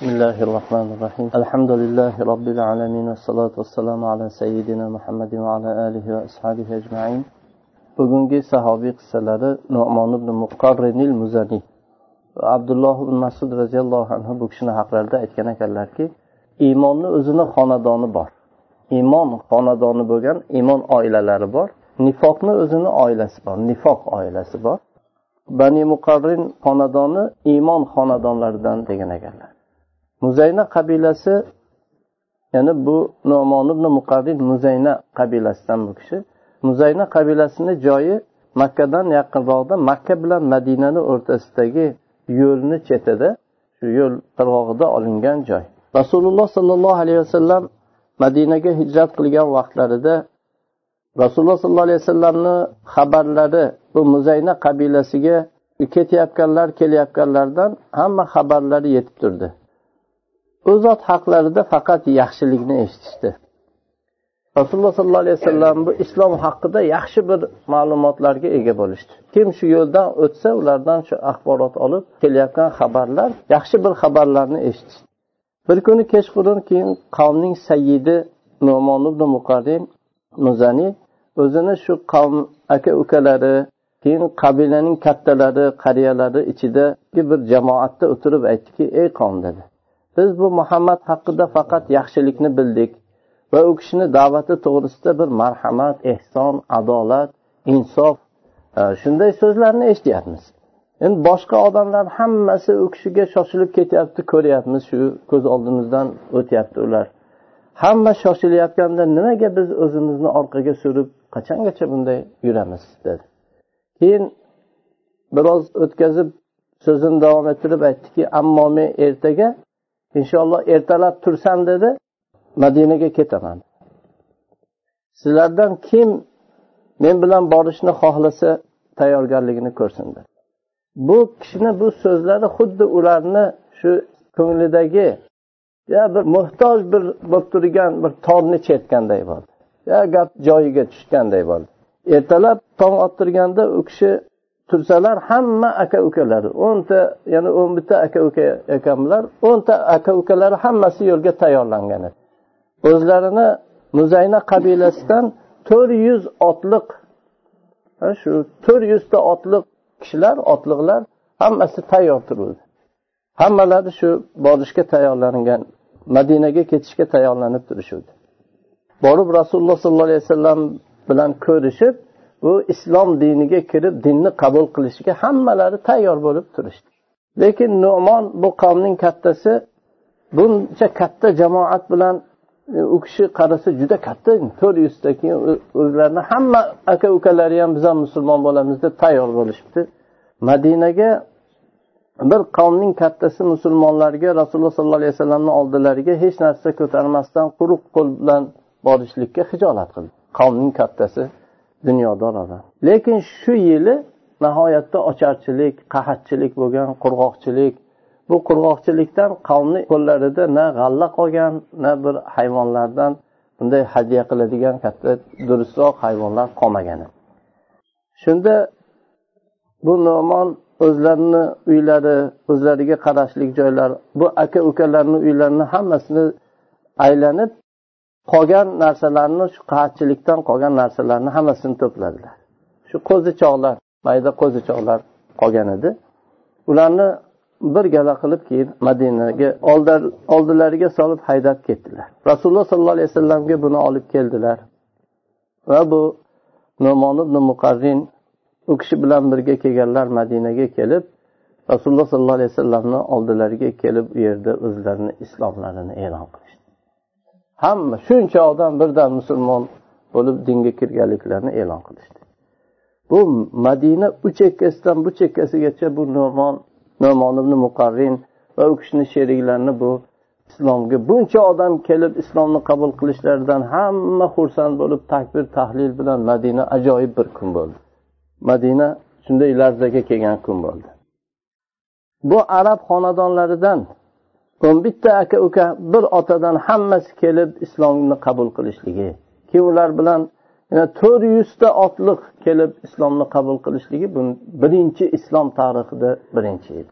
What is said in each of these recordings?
بسم الله الرحمن الرحيم الحمد لله رب العالمين والصلاة والسلام على سيدنا محمد وعلى آله وأصحابه أجمعين bugungi sahobiy qissalari nomon ibn muqarrinil muzani abdulloh ibn masud roziyallohu anhu bu kishini haqlarida aytgan ekanlarki iymonni o'zini xonadoni bor iymon xonadoni bo'lgan iymon oilalari bor nifoqni o'zini oilasi bor nifoq oilasi bor bani muqarrin xonadoni iymon xonadonlaridan degan ekanlar Muzayna qabilasi ya'ni bu nomon ibn muqarrin muzayna qabilasidan bu kishi. Muzayna qabilasini joyi makkadan yaqinroqda makka bilan madinani o'rtasidagi yo'lni chetida shu yo'l qirg'og'ida olingan joy. Rasululloh sollallohu alayhi vasallam madinaga hijrat qilgan vaqtlarida rasululloh sollallohu alayhi vasallamni xabarlari bu muzayna qabilasiga ketayotganlar kelayotganlardan hamma xabarlari yetib turdi. U zot haqlarida faqat yaxshilikni eshitishdi. Rasululloh sollallohu alayhi vasallam bu islom haqida yaxshi bir ma'lumotlarga ega bo'lishdi. Kim shu yo'ldan o'tsa ulardan shu axborot olib kelayotgan xabarlar yaxshi bir xabarlarni eshitishdi. Bir kuni kechqurun keyin qavmning sayyidi nomon ibn muqarrin muzani o'zini shu qavm aka ukalari keyin qabilaning kattalari qariyalari ichidagi bir jamoatda o'tirib aytdiki ey qavm dedi. Biz bu muhammad haqida faqat yaxshilikni bildik va u kishini da'vati to'g'risida bir marhamat ehson adolat insof e, shunday so'zlarni eshityapmiz. Endi boshqa odamlar hammasi u kishiga shoshilib ketyapti ko'ryapmiz shu ko'z oldimizdan o'tyapti ular. Hamma shoshilayotganda nimaga biz o'zimizni orqaga surib qachongacha bunday yuramiz dedi. Keyin biroz o'tkazib so'zini davom ettirib aytdiki ammo men ertaga inshaalloh ertalab tursam dedi madinaga ketaman. Sizlardan kim men bilan borishni xohlasa tayyorgarligini ko'rsin dedi bu kishini bu so'zlari xuddi ularni shu ko'nglidagi ya bir muhtoj bir bo'lib turgan bir torni chertganday bo'ldi. Ya gap joyiga tushganday bo'ldi. Ertalab tong ottirganda u kishi tursalar hamma aka ukalari o'nta ya'ni o'n bitta aka uka ekanlar o'nta aka ukalari hammasi yo'lga tayyorlangan. Edi o'zlarini muzayna qabilasidan to'rt yuz otliq shu to'rt yuzta otliq kishilar otliqlar hammasi tayyor turuvdi. Hammalari shu borishga tayyorlangan madinaga ketishga tayyorlanib turishuvdi. Borib rasululloh sollallohu alayhi vasallam bilan ko'rishib bu islom diniga kirib dinni qabul qilishga hammalari tayyor bo'lib turishdi. Lekin nu'mon bu qavmning kattasi buncha katta jamoat bilan e, u kishi qarasa juda katta to'rt yuzta keyin o'zlarini hamma aka ukalari ham biz ham musulmon bo'lamiz deb tayyor bo'lishibdi. Madinaga bir qavmning kattasi musulmonlarga rasululloh sollallohu alayhi vasallamni oldilariga hech narsa ko'tarmasdan quruq qo'l bilan borishlikka hijolat qildi. Qavmning kattasi dunyodor odam. Lekin shu yili nihoyatda ocharchilik qahatchilik bo'lgan qurg'oqchilik. Bu qurg'oqchilikdan qavmni qo'llarida na g'alla qolgan na bir hayvonlardan bunday hadya qiladigan katta durustroq hayvonlar qolmagan shunda bu nomon o'zlarini uylari o'zlariga qarashlik joylar bu aka ukalarni uylarini hammasini aylanib qolgan narsalarni shu qahatchilikdan qolgan narsalarni hammasini to'pladilar. Shu qo'zichoqlar mayda qo'zichoqlar qolgan edi. Ularni bir gala qilib keyin madinaga oldilariga solib haydab ketdilar. Rasululloh sollallohu alayhi vasallamga buni olib keldilar. Va bu nomon ibn muqarrin u kishi bilan birga kelganlar madinaga kelib rasululloh sollallohu alayhi vasallamni oldilariga kelib u yerda o'zlarini islomlarini e'lon qilishdi. Hamma shuncha odam birdan musulmon bo'lib dinga kirganliklarini e'lon qilishdi. Bu madina u chekkasidan bu chekkasigacha bu nomon nomon ibn muqarrin va u kishini sheriklarini bu islomga buncha odam kelib islomni qabul qilishlaridan hamma xursand bo'lib takbir tahlil bilan madina ajoyib bir kun bo'ldi. Madina shunday larzaga kelgan kun bo'ldi. Bu arab xonadonlaridan o'n bitta aka uka bir otadan hammasi kelib islomni qabul qilishligi. Keyin ular bilan yana to'rt yuzta otliq kelib islomni qabul qilishligi bu birinchi islom tarixida birinchi edi.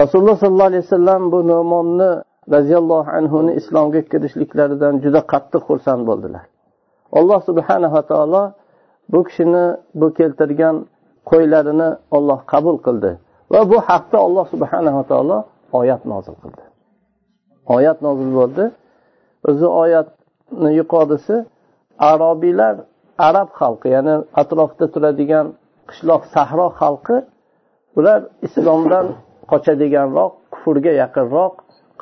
Rasululloh sollallohu alayhi vasallam bu nomonni roziyallohu anhuni islomga kirishliklaridan juda qattiq xursand bo'ldilar. Alloh subhanava taolo bu kishini bu keltirgan qo'ylarini olloh qabul qildi. Va bu haqda alloh subhanava taolo oyat nozil qildi. Oyat nozil bo'ldi. O'zi oyatni yuqorisi arobiylar arab xalqi ya'ni atrofda turadigan qishloq sahro xalqi ular islomdan qochadiganroq kufrga yaqinroq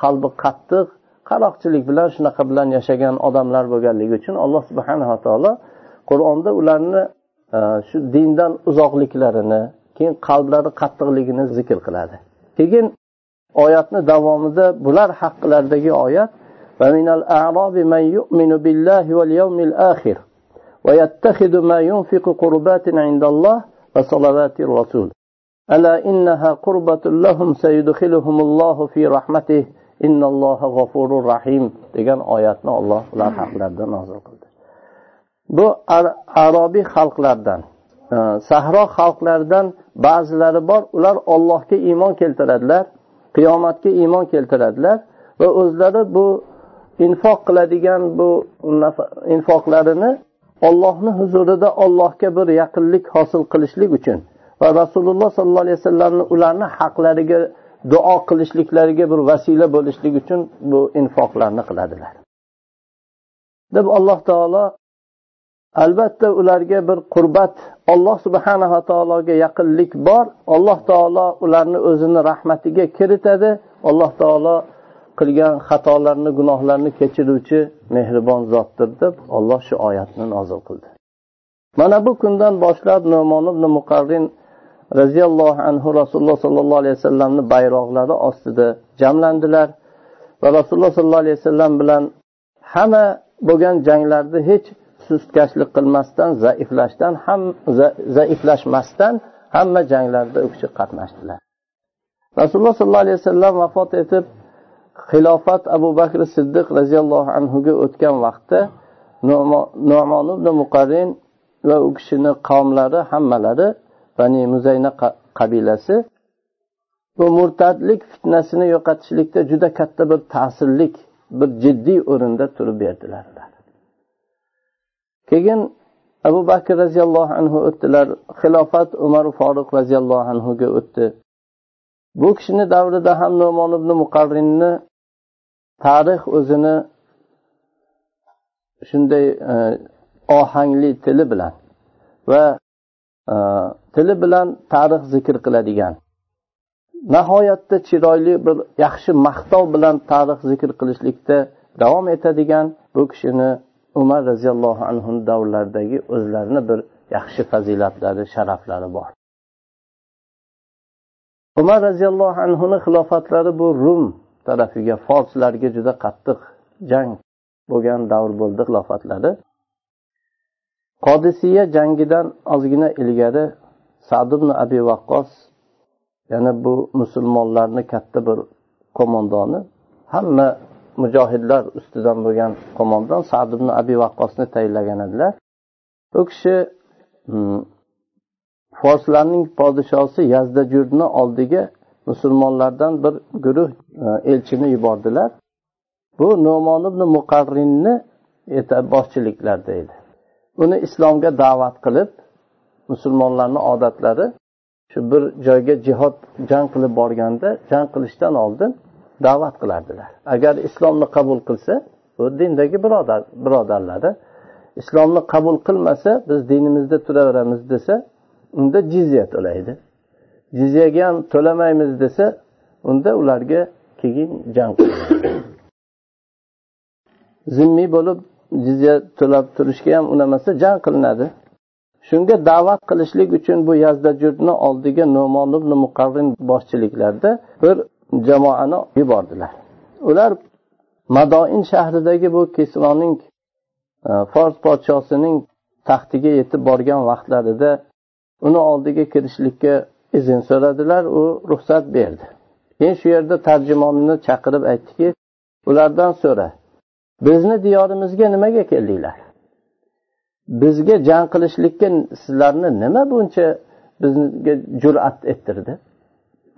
qalbi qattiq qaroqchilik bilan shunaqa bilan yashagan odamlar bo'lganligi uchun alloh subhanava taolo qur'onda ularni e, shu dindan uzoqliklarini keyin qalblari qattiqligini zikr qiladi. Keyin oyatni davomida bular haqlaridagi oyat ومن الأعراب من يؤمن بالله واليوم الآخر ويتخذ ما ينفق قربات عند الله وصلوات الرسول ألا إنها قربة لهم سيدخلهم الله في رحمته إن الله غفور رحيم degan oyatni Alloh ular haqlarida nozil qildi. Bu arobiy xalqlardan, e, sahro xalqlaridan ba'zilari bor, ular Allohga iymon keltiradilar, qiyomatga iymon keltiradilar va o'zlari bu infoq qiladigan bu infoqlarini ollohni huzurida ollohga bir yaqinlik hosil qilishlik uchun va rasululloh sollallohu alayhi vasallamni ularni haqlariga duo qilishliklariga bir vasila bo'lishlik uchun bu infoqlarni qiladilar. Deb alloh taolo albatta ularga bir qurbat alloh subhanava taologa yaqinlik bor. Alloh taolo ularni o'zini rahmatiga kiritadi. Alloh taolo qilgan xatolarni gunohlarni kechiruvchi mehribon zotdir deb olloh shu oyatni nozil qildi. Mana bu kundan boshlab nomon ibn muqarrin roziyallohu anhu rasululloh sollallohu alayhi vasallamni bayroqlari ostida jamlandilar va rasululloh sollallohu alayhi vasallam bilan hamma bo'lgan janglarda hech sustkashlik qilmasdan zaiflashdan ham zaiflashmasdan hamma janglarda u kishi qatnashdilar. Rasululloh sollallohu alayhi vasallam vafot etib xilofat abu bakr siddiq roziyallohu anhuga o'tgan vaqtda nomon ibn muqarrin va u kishini qavmlari hammalari bani muzayna qabilasi bu murtadlik fitnasini yo'qotishlikda juda katta bir ta'sirlik bir jiddiy o'rinda turib berdilar. Keyin abu bakr roziyallohu anhu o'tdilar. Xilofat umar foruq roziyallohu anhuga o'tdi. Bu kishini davrida ham nomon ibn muqarrinni tarix o'zini shunday e, ohangli tili bilan va e, tili bilan tarix zikr qiladigan. Nihoyatda chiroyli bir yaxshi maqtov bilan tarix zikr qilishlikda davom etadigan bu kishini umar roziyallohu anhu davrlaridagi o'zlarini bir yaxshi fazilatlari sharaflari bor. Umar roziyallohu anhuni xilofatlari bu rum tarafiga forslarga juda qattiq jang bo'lgan davr bo'ldi xilofatlari. Qodisiya jangidan ozgina ilgari sad ibn abi vaqqos yana bu musulmonlarni katta bir qo'mondoni hamma mujohidlar ustidan bo'lgan qo'mondon sad ibn abi vaqqosni tayinlagan edilar. U kishi mm, forslarning podshosi yazdajurni oldiga musulmonlardan bir guruh e, elchini yubordilar. Bu nomon ibn muqarrinni boshchiliklarida edi. Uni islomga da'vat qilib musulmonlarni odatlari shu bir joyga jihod jang qilib borganda jang qilishdan oldin da'vat qilardilar. Agar islomni qabul qilsa bu dindagi birodar birodarlari islomni qabul qilmasa biz dinimizda turaveramiz desa unda jizya to'laydi jizyaga ham to'lamaymiz desa unda ularga keyin jang zimmiy bo'lib jizya to'lab turishga ham unamasa jang qilinadi. Shunga da'vat qilishlik uchun bu yazdajurni oldiga nomon ibn muqarrin boshchiliklarida bir jamoani yubordilar. Ular madoin shahridagi bu kisroning e, fors podshosining taxtiga yetib borgan vaqtlarida uni oldiga kirishlikka izn so'radilar u ruxsat berdi. Keyin shu yerda tarjimonni chaqirib aytdiki ulardan so'ra bizni diyorimizga nimaga keldinglar? Bizga jang qilishlikka sizlarni nima buncha bizga jur'at ettirdi?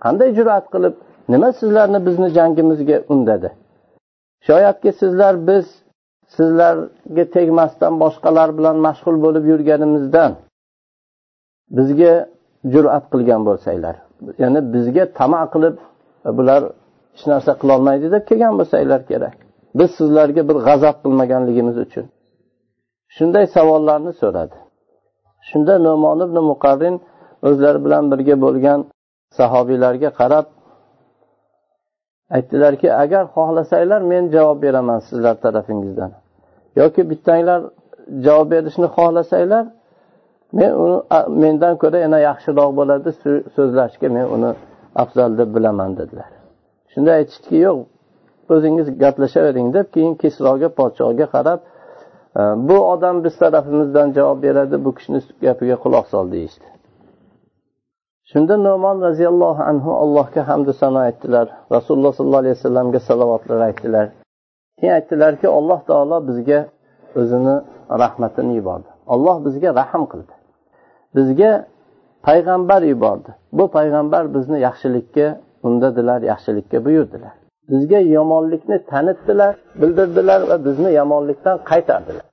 Qanday jur'at qilib nima sizlarni bizni jangimizga undadi? Shoyatki sizlar biz sizlarga tegmasdan boshqalar bilan mashg'ul bo'lib yurganimizdan bizga jur'at qilgan bo'lsanglar ya'ni bizga tama qilib e, bular hech narsa qilolmaydi deb kelgan bo'lsanglar kerak. Biz sizlarga bir g'azab qilmaganligimiz uchun. Shunday savollarni so'radi. Shunda nomon ibn muqarrin o'zlari bilan birga bo'lgan sahobiylarga qarab aytdilarki agar xohlasanglar men javob beraman sizlar tarafingizdan. Yoki bittanglar javob berishni xohlasanglar men uni mendan ko'ra yana yaxshiroq bo'ladi so'zlashga men uni afzal deb bilaman dedilar. Shunda aytishdiki yo'q o'zingiz gaplashavering deb keyin kisroga podshohga qarab e, bu odam biz tarafimizdan javob beradi bu kishini gapiga quloq sol deyishdi. Shunda nomon roziyallohu anhu allohga hamdu sano aytdilar. Rasululloh sollallohu alayhi vasallamga salovatlar aytdilar. Keyin aytdilarki alloh taolo bizga o'zini rahmatini yubordi. Alloh bizga rahm qildi. Bizga payg'ambar yubordi. Bu payg'ambar bizni yaxshilikka undadilar yaxshilikka buyurdilar. Bizga yomonlikni tanitdilar bildirdilar va bizni yomonlikdan qaytardilar.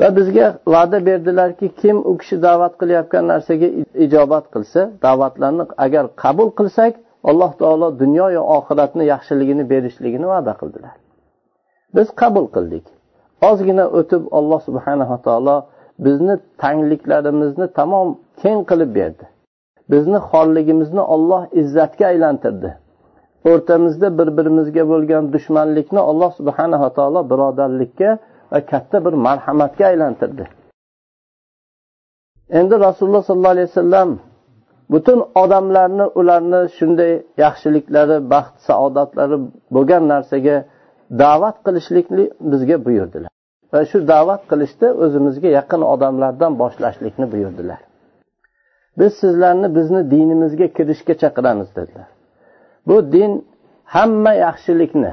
Va bizga va'da berdilarki kim u kishi da'vat qilayotgan narsaga ijobat qilsa da'vatlarni agar qabul qilsak alloh taolo dunyoyu oxiratni yaxshiligini berishligini va'da qildilar. Biz qabul qildik. Ozgina o'tib alloh subhanava taolo bizni tangliklarimizni tamom keng qilib berdi. Bizni xorligimizni olloh izzatga aylantirdi. O'rtamizda bir birimizga bo'lgan dushmanlikni alloh subhanava taolo birodarlikka va katta bir marhamatga aylantirdi. Endi rasululloh sollallohu alayhi vasallam butun odamlarni ularni shunday yaxshiliklari baxt saodatlari bo'lgan narsaga da'vat qilishlikni bizga buyurdilar. Va shu da'vat qilishda o'zimizga yaqin odamlardan boshlashlikni buyurdilar. Biz sizlarni bizni dinimizga kirishga chaqiramiz dedilar. Bu din hamma yaxshilikni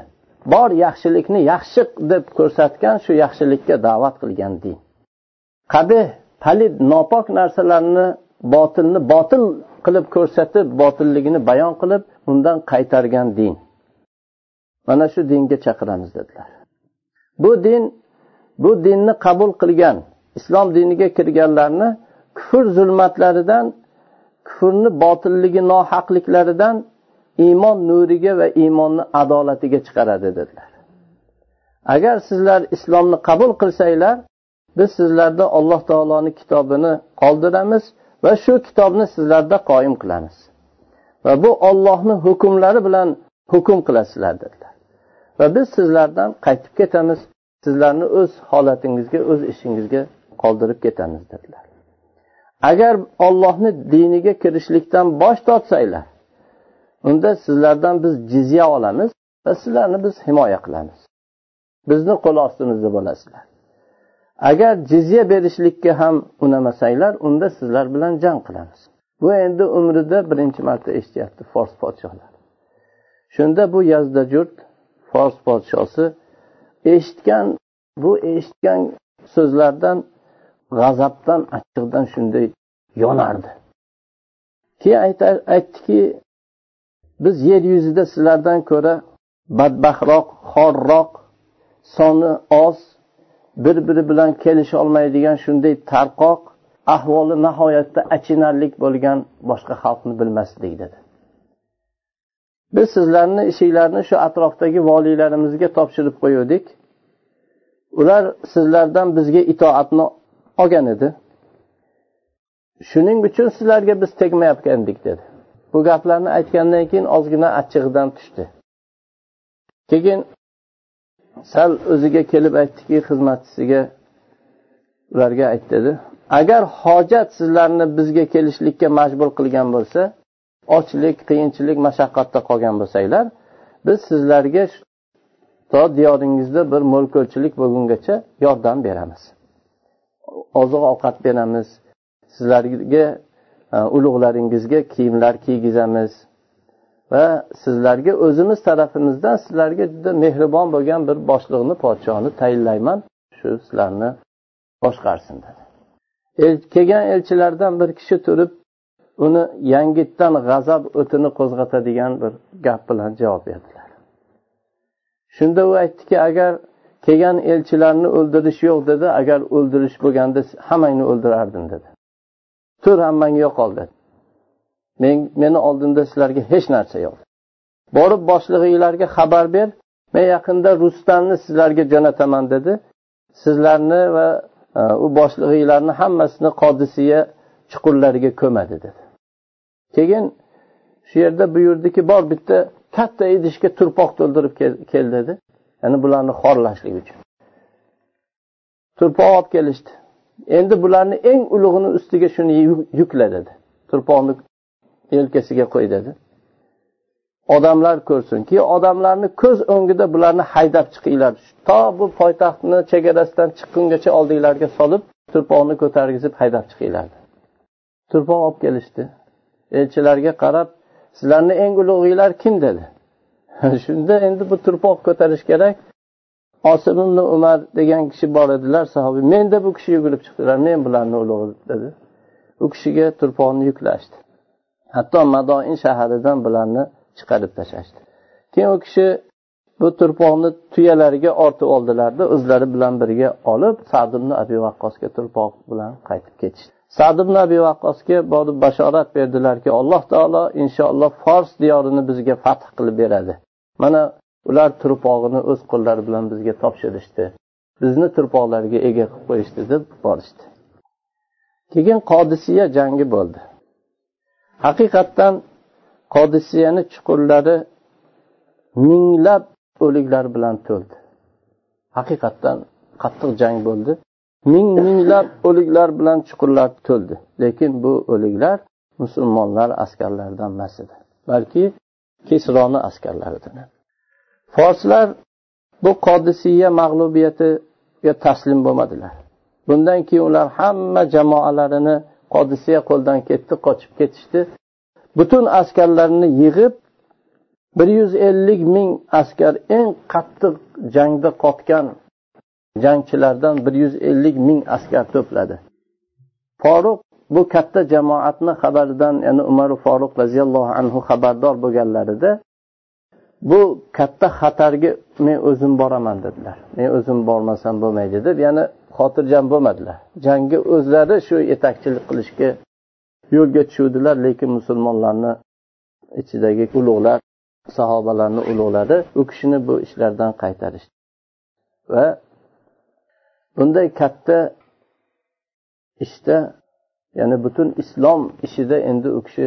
bor yaxshilikni yaxshi deb ko'rsatgan shu yaxshilikka da'vat qilgan din. Qabih palid nopok narsalarni botilni botil qilib ko'rsatib botilligini bayon qilib undan qaytargan din. Mana shu dinga chaqiramiz dedilar. Bu din bu dinni qabul qilgan islom diniga kirganlarni kufr zulmatlaridan kufrni botilligi nohaqliklaridan iymon nuriga va iymonni adolatiga chiqaradi dedilar. Agar sizlar islomni qabul qilsanglar biz sizlarda alloh taoloni kitobini qoldiramiz va shu kitobni sizlarda qoyim qilamiz. Va bu ollohni hukmlari bilan hukm qilasizlar dedilar. Va biz sizlardan qaytib ketamiz sizlarni o'z holatingizga o'z ishingizga qoldirib ketamiz dedilar. Agar ollohni diniga kirishlikdan bosh tortsanglar unda sizlardan biz jizya olamiz va sizlarni biz himoya qilamiz. Bizni qo'l ostimizda bo'lasizlar. Agar jizya berishlikka ham unamasanglar unda sizlar bilan jang qilamiz. Bu endi umrida birinchi marta eshityapti fors podshohlari shunda bu yazdajurt fors podshosi eshitgan bu eshitgan so'zlardan g'azabdan achchiqdan shunday yonardi. Keyin aytdiki biz yer yuzida sizlardan ko'ra badbaxtroq xorroq soni oz bir biri bilan kelisholmaydigan shunday tarqoq ahvoli nihoyatda achinarlik bo'lgan boshqa xalqni bilmasdik dedi. Biz sizlarni ishinglarni shu atrofdagi voliylarimizga topshirib qo'yuvdik. Ular sizlardan bizga itoatni olgan edi. Shuning uchun sizlarga biz tegmayotgandik dedi. Bu gaplarni aytgandan keyin ozgina achchig'idan tushdi. Keyin sal o'ziga kelib aytdiki xizmatchisiga ularga aytdi agar hojat sizlarni bizga kelishlikka majbur qilgan bo'lsa ochlik qiyinchilik mashaqqatda qolgan bo'lsanglar biz sizlarga to diyoringizda bir mo'lko'lchilik bo'lgungacha yordam beramiz. Oziq ovqat beramiz. Sizlarga Э, ulug'laringizga kiyimlar kiygizamiz. Va sizlarga o'zimiz tarafimizdan sizlarga juda mehribon bo'lgan bir boshliqni podshohni tayinlayman. Shu sizlarni boshqarsin dedi. Kelgan elchilardan bir kishi turib uni yangitdan g'azab o'tini qo'zg'atadigan bir gap bilan javob berdilar. Shunda u aytdiki agar kelgan elchilarni o'ldirish yo'q dedi agar o'ldirish bo'lganda hammangni o'ldirardim dedi. Tur hammang yo'qol dedi men meni oldimda sizlarga hech narsa yo'q. Borib boshlig'inglarga xabar ber men yaqinda rustamni sizlarga jo'nataman dedi. Sizlarni va e, u boshlig'inglarni hammasini qodisiya chuqurlariga ko'madi dedi. Keyin shu yerda buyurdiki bor bitta katta idishga turpoq to'ldirib kel dedi. Ya'ni bularni xorlashlik uchun. Turpoq olib kelishdi. Endi bularni eng ulug'ini ustiga shuni yukla dedi. Turponni yelkasiga qo'y dedi. Odamlar ko'rsinki odamlarni ko'z o'ngida bularni haydab chiqinglar. To bu poytaxtni chegarasidan chiqqungacha oldinglarga solib turponni ko'targizib haydab chiqinglar turpon olib kelishdi. Elchilarga qarab sizlarni eng ulug'inglar kim? dedi. Shunda endi bu turpoq ko'tarish kerak. Osim ibn umar degan kishi bor edilar sahobiy. Menda bu kishi yugurib chiqdilar men bularni ulug'i dedi. U kishiga turpoqni yuklashdi. Hatto madoin shaharidan bularni chiqarib tashlashdi. Keyin u kishi bu turpoqni tuyalariga ortib oldilarda o'zlari bilan birga olib sad ibn abi vaqqosga turpoq bilan qaytib ketishdi. Sad ibn abi vaqqosga borib bashorat berdilarki alloh taolo inshaalloh fors diyorini bizga fath qilib beradi. Mana ular turpog'ini o'z qo'llari bilan bizga topshirishdi. Bizni turpoqlarga ega qilib qo'yishdi deb borishdi. Keyin qodisiya jangi bo'ldi. Haqiqatdan qodisiyani chuqurlari minglab o'liklar bilan to'ldi. Haqiqatdan qattiq jang bo'ldi. Ming minglab o'liklar bilan chuqurlar to'ldi. Lekin bu o'liklar musulmonlar askarlaridan emas edi. Balki kesroni askarlaridan. edi forslar bu qodisiya mag'lubiyatiga taslim bo'lmadilar. Bundan keyin ular hamma jamoalarini qodisiya qo'ldan ketdi qochib ketishdi. Butun askarlarini yig'ib bir yuz ellik ming askar eng qattiq jangda qotgan jangchilardan bir yuz ellik ming askar to'pladi. Foruq bu katta jamoatni xabaridan ya'ni umar foruq roziyallohu anhu xabardor bo'lganlarida bu katta xatarga men o'zim boraman dedilar. Men o'zim bormasam bo'lmaydi deb ya'ni xotirjam bo'lmadilar. Jangga o'zlari shu yetakchilik qilishga yo'lga tushuvdilar lekin musulmonlarni ichidagi ulug'lar sahobalarni ulug'lari u kishini bu ishlardan qaytarishdi. Va bunday katta ishda ya'ni butun islom ishida endi u kishi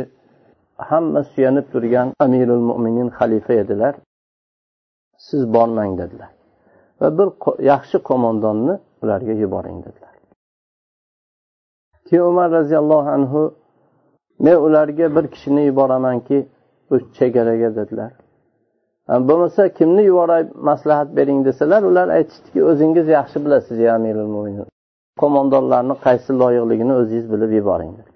hamma suyanib turgan amirul mo'minin xalifa edilar. Siz bormang dedilar. Va bir yaxshi qo'mondonni ularga yuboring dedilar. Keyin umar roziyallohu anhu men ularga bir kishini yuboramanki bu chegaraga dedilar. Bo'lmasa kimni yuboray maslahat bering desalar ular aytishdiki o'zingiz yaxshi bilasiz ya amirul mo'minin qo'mondonlarni qaysi loyiqligini o'zingiz bilib yuboring dedilar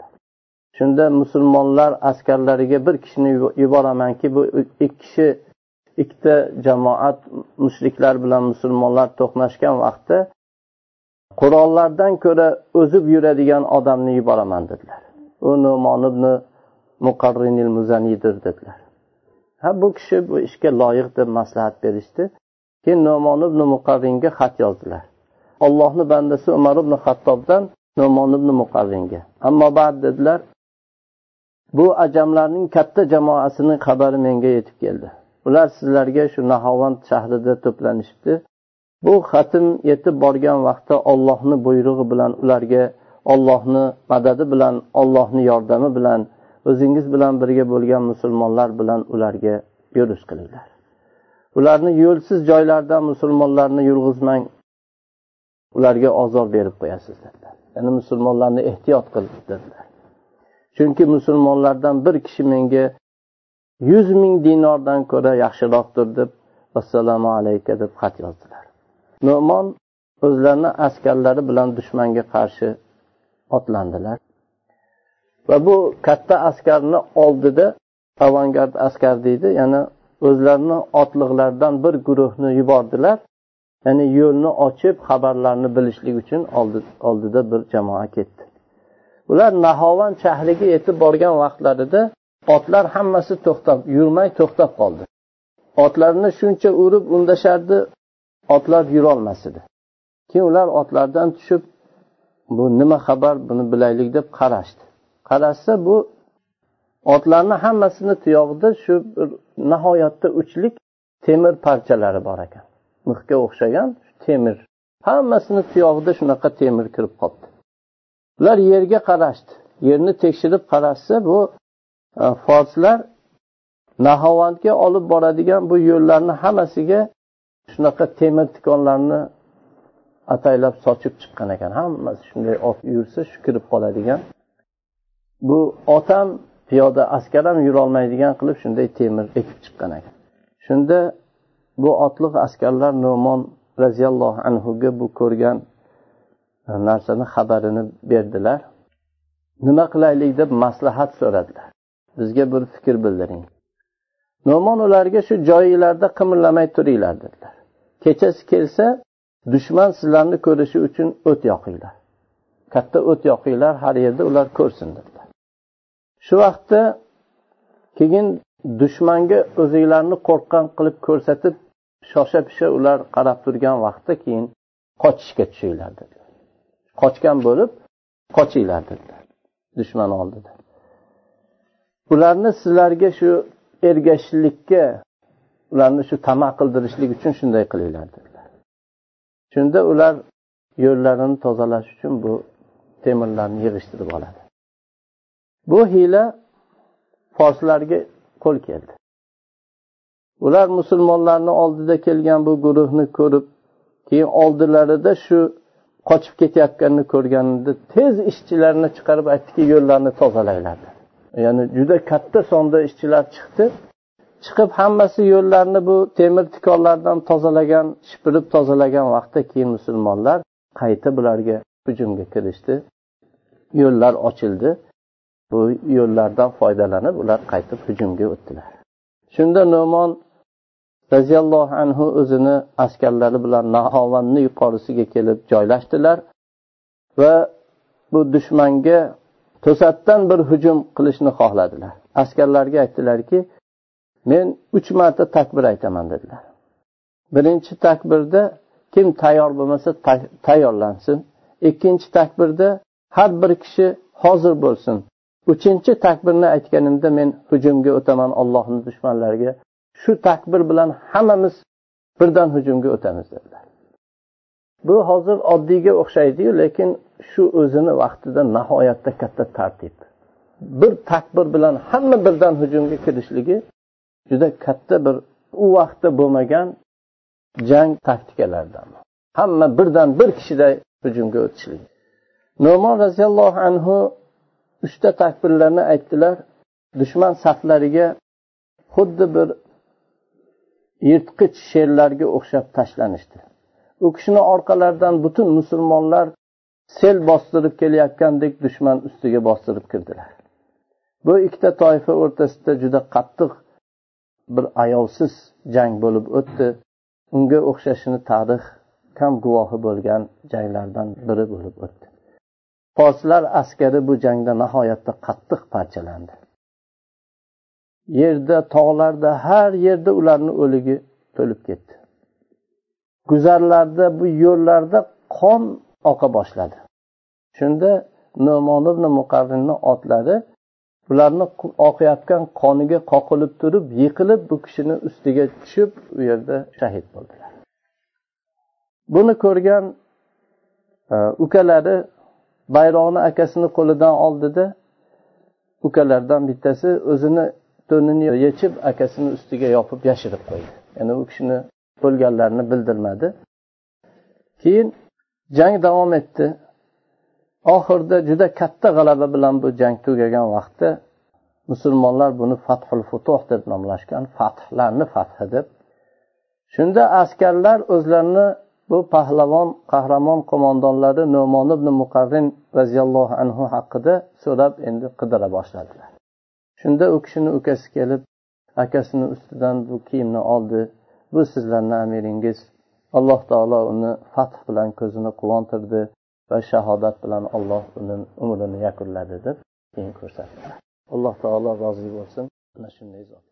shunda musulmonlar askarlariga bir kishini yuboramanki bu ikki kishi ikkita jamoat mushriklar bilan musulmonlar to'qnashgan vaqtda qurollardan ko'ra o'zib yuradigan odamni yuboraman dedilar. U numon ibn muqarrinil muzaniydir dedilar. Ha bu kishi bu ishga loyiq deb maslahat berishdi. Keyin nomon ibn muqarringa xat yozdilar. Ollohni bandasi umar ibn hattobdan nomon ibn muqarringa. Ammo ba'd dedilar bu ajamlarning katta jamoasini xabari menga yetib keldi. Ular sizlarga shu nahovand shahrida to'planishibdi. Bu xatim yetib borgan vaqtda ollohni buyrug'i bilan ularga ollohni madadi bilan ollohni yordami bilan o'zingiz bilan birga bo'lgan musulmonlar bilan ularga yurish qilinglar. Ularni yo'lsiz joylardan musulmonlarni yurg'izmang ularga ozor berib qo'yasiz dedilar. Ya'ni musulmonlarni ehtiyot qil dedilar. Chunki musulmonlardan bir kishi menga yuz ming dinordan ko'ra yaxshiroqdir deb assalomu alayka deb xat yozdilar. No'mon o'zlarini askarlari bilan dushmanga qarshi otlandilar. Va bu katta askarni oldida avangard askar deydi ya'ni o'zlarini otliqlaridan bir guruhni yubordilar. Ya'ni yo'lni ochib xabarlarni bilishlik uchun oldida bir jamoa ketdi. Ular nahovan shahriga yetib borgan vaqtlarida otlar hammasi to'xtab yurmay to'xtab qoldi. Otlarni shuncha urib undashardi otlar yurolmas edi keyin ular otlardan tushib bu nima xabar buni bilaylik deb qarashdi. Qarashsa bu otlarni hammasini tuyog'ida shu bir nihoyatda uchlik temir parchalari bor ekan. Mixga o'xshagan temir. Hammasini tuyog'ida shunaqa temir kirib qolibdi ular yerga qarashdi. Yerni tekshirib qarashsa bu e, forslar nahovandga olib boradigan bu yo'llarni hammasiga shunaqa temir tikonlarni ataylab sochib chiqqan ekan. Hammasi shunday ot yursa shu kirib qoladigan. Bu ot ham piyoda askar ham yurolmaydigan qilib shunday temir ekib chiqqan ekan. Shunda bu otliq askarlar no'mon roziyallohu anhuga bu ko'rgan E, narsani xabarini berdilar. Nima qilaylik deb maslahat so'radilar. Bizga bir fikr bildiring. No'mon ularga shu joyinglarda qimirlamay turinglar dedilar. Kechasi kelsa dushman sizlarni ko'rishi uchun o't yoqinglar. Katta o't yoqinglar har yerda ular ko'rsin dedilar. Shu vaqtda keyin dushmanga o'zinglarni qo'rqqan qilib ko'rsatib shosha pisha ular qarab turgan vaqtda keyin qochishga tushinglar dedilar. Qochgan bo'lib qochinglar dedilar dushman oldida ularni sizlarga shu ergashishlikka ularni shu tama qildirishlik uchun shunday qilinglar dedilar. Shunda ular yo'llarini tozalash uchun bu temirlarni yig'ishtirib oladi. Bu hiyla forslarga qo'l keldi. Ular musulmonlarni oldida kelgan bu guruhni ko'rib keyin oldilarida shu qochib ketayotganini ko'rganida tez ishchilarni chiqarib aytdiki yo'llarni tozalanglar ya'ni juda katta sonda ishchilar chiqdi. Chiqib hammasi yo'llarni bu temir tikonlardan tozalagan shipirib tozalagan vaqtda keyin musulmonlar qayta bularga hujumga kirishdi. Yo'llar ochildi. Bu yo'llardan foydalanib ular qaytib hujumga o'tdilar. Shunda no'mon roziyallohu anhu o'zini askarlari bilan nahovanni yuqorisiga kelib joylashdilar va bu dushmanga to'satdan bir hujum qilishni xohladilar. Askarlarga aytdilarki men uch marta takbir aytaman dedilar. Birinchi takbirda kim tayyor bo'lmasa tayyorlansin. Ikkinchi takbirda har bir kishi hozir bo'lsin. Uchinchi takbirni aytganimda men hujumga o'taman ollohni dushmanlariga. Shu takbir bilan hammamiz birdan hujumga o'tamiz dedilar. Bu hozir oddiyga o'xshaydiyu lekin shu o'zini vaqtida nihoyatda katta tartib. Bir takbir bilan hamma birdan hujumga kirishligi juda katta bir u vaqtda bo'lmagan jang taktikalaridan. Hamma birdan bir kishiday hujumga o'tishligi. No'mon roziyallohu anhu uchta takbirlarni aytdilar. Dushman saflariga xuddi bir yirtqich sherlarga o'xshab tashlanishdi. U kishini orqalaridan butun musulmonlar sel bostirib kelayotgandek dushman ustiga bostirib kirdilar. Bu ikkita toifa o'rtasida juda qattiq bir ayovsiz jang bo'lib o'tdi. Unga o'xshashini tarix kam guvohi bo'lgan janglardan biri bo'lib o'tdi. Forslar askari bu jangda nihoyatda qattiq parchalandi. Yerda tog'larda har yerda ularni o'ligi to'lib ketdi. Guzarlarda bu yo'llarda qon oqa boshladi. Shunda no'mon ibn muqarrinni otlari ularni oqayotgan qoniga qoqilib turib yiqilib bu kishini ustiga tushib u yerda shahid bo'ldilar. Buni ko'rgan e, ukalari bayroqni akasini qo'lidan oldida ukalardan bittasi o'zini to'nini yechib akasini ustiga yopib yashirib qo'ydi. Ya'ni u kishini o'lganlarini bildirmadi. Keyin jang davom etdi. Oxirida juda katta g'alaba bilan bu jang tugagan vaqtda musulmonlar buni fathul futuh deb nomlashgan fathlarni fathi deb. Shunda askarlar o'zlarini bu pahlavon qahramon qo'mondonlari no'mon ibn muqarrin roziyallohu anhu haqida so'rab endi qidira boshladilar. Shunda u kishini ukasi kelib akasini ustidan bu kiyimni oldi. Bu sizlarni amiringiz. Alloh taolo uni fath bilan ko'zini quvontirdi va shahodat bilan olloh uni umrini yakunladi deb keyin ko'rsatdi. Alloh taolo rozi bo'lsin. Ana shunday zot.